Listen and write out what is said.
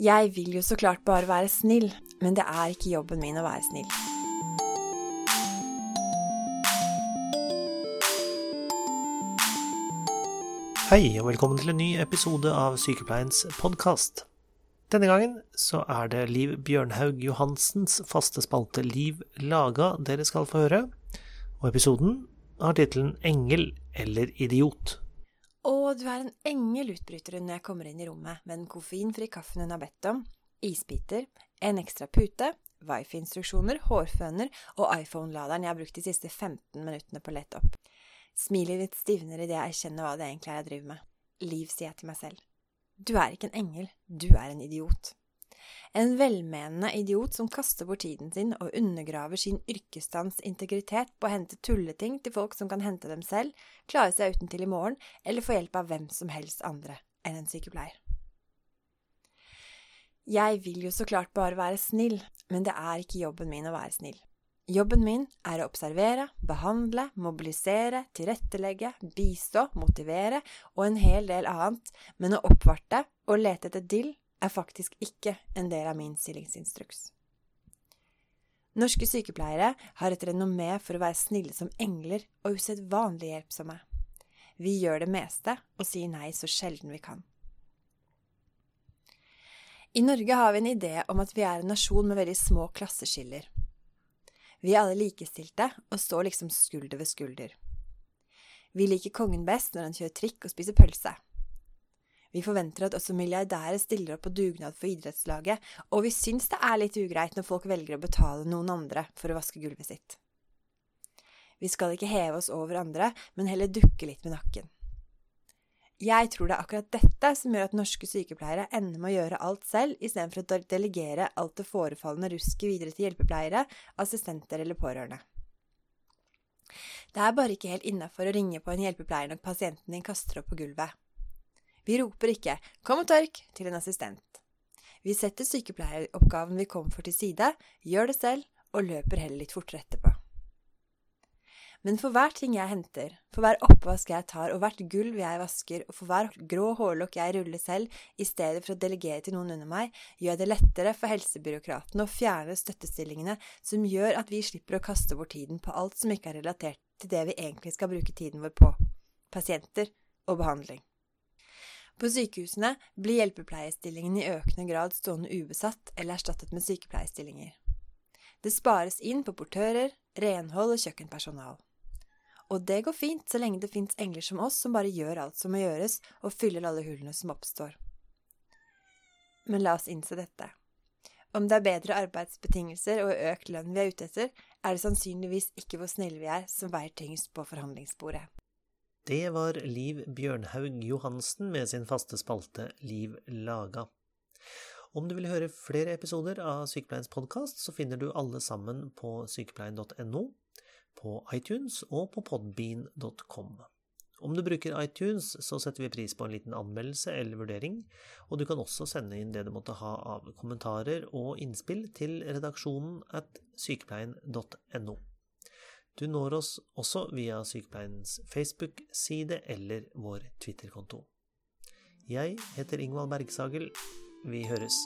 Jeg vil jo så klart bare være snill, men det er ikke jobben min å være snill. Hei, og velkommen til en ny episode av Sykepleiens podkast. Denne gangen så er det Liv Bjørnhaug Johansens faste spalte Liv laga dere skal få høre, og episoden har tittelen Engel eller idiot. Å, du er en engel, utbryter hun når jeg kommer inn i rommet med den koffeinfrie kaffen hun har bedt om, isbiter, en ekstra pute, wifi-instruksjoner, hårføner og iPhone-laderen jeg har brukt de siste 15 minuttene på å lette opp. Smiler litt stivner idet jeg erkjenner hva det egentlig er jeg driver med. Liv, sier jeg til meg selv. Du er ikke en engel, du er en idiot. En velmenende idiot som kaster bort tiden sin og undergraver sin yrkesstands integritet på å hente tulleting til folk som kan hente dem selv, klare seg uten til i morgen, eller få hjelp av hvem som helst andre enn en sykepleier. Jeg vil jo så klart bare være snill, men det er ikke jobben min å være snill. Jobben min er å observere, behandle, mobilisere, tilrettelegge, bistå, motivere og en hel del annet, men å oppvarte og lete etter dill er faktisk ikke en del av min stillingsinstruks. Norske sykepleiere har et renommé for å være snille som engler og usedvanlig hjelpsomme. Vi gjør det meste og sier nei så sjelden vi kan. I Norge har vi en idé om at vi er en nasjon med veldig små klasseskiller. Vi er alle likestilte og står liksom skulder ved skulder. Vi liker kongen best når han kjører trikk og spiser pølse. Vi forventer at også milliardærer stiller opp på dugnad for idrettslaget, og vi syns det er litt ugreit når folk velger å betale noen andre for å vaske gulvet sitt. Vi skal ikke heve oss over andre, men heller dukke litt med nakken. Jeg tror det er akkurat dette som gjør at norske sykepleiere ender med å gjøre alt selv, istedenfor å delegere alt det forefallende rusket videre til hjelpepleiere, assistenter eller pårørende. Det er bare ikke helt innafor å ringe på en hjelpepleier når pasienten din kaster opp på gulvet. Vi roper ikke 'kom og tørk' til en assistent. Vi setter sykepleieroppgaven vi kom for til side, gjør det selv og løper heller litt fortere etterpå. Men for hver ting jeg henter, for hver oppvask jeg tar, og hvert gulv jeg vasker, og for hver grå hårlokk jeg ruller selv, i stedet for å delegere til noen under meg, gjør jeg det lettere for helsebyråkratene å fjerne støttestillingene som gjør at vi slipper å kaste bort tiden på alt som ikke er relatert til det vi egentlig skal bruke tiden vår på – pasienter og behandling. På sykehusene blir hjelpepleierstillingene i økende grad stående ubesatt eller erstattet med sykepleierstillinger. Det spares inn på portører, renhold og kjøkkenpersonal. Og det går fint så lenge det fins engler som oss som bare gjør alt som må gjøres, og fyller alle hullene som oppstår. Men la oss innse dette. Om det er bedre arbeidsbetingelser og økt lønn vi er ute etter, er det sannsynligvis ikke hvor snille vi er som veier tyngst på forhandlingsbordet. Det var Liv Bjørnhaug Johansen med sin faste spalte Liv laga. Om du vil høre flere episoder av Sykepleiens podkast, så finner du alle sammen på sykepleien.no, på iTunes og på podbean.com. Om du bruker iTunes, så setter vi pris på en liten anmeldelse eller vurdering, og du kan også sende inn det du måtte ha av kommentarer og innspill til redaksjonen at sykepleien.no. Du når oss også via Sykepleiens Facebook-side eller vår Twitter-konto. Jeg heter Ingvald Bergsagel. Vi høres.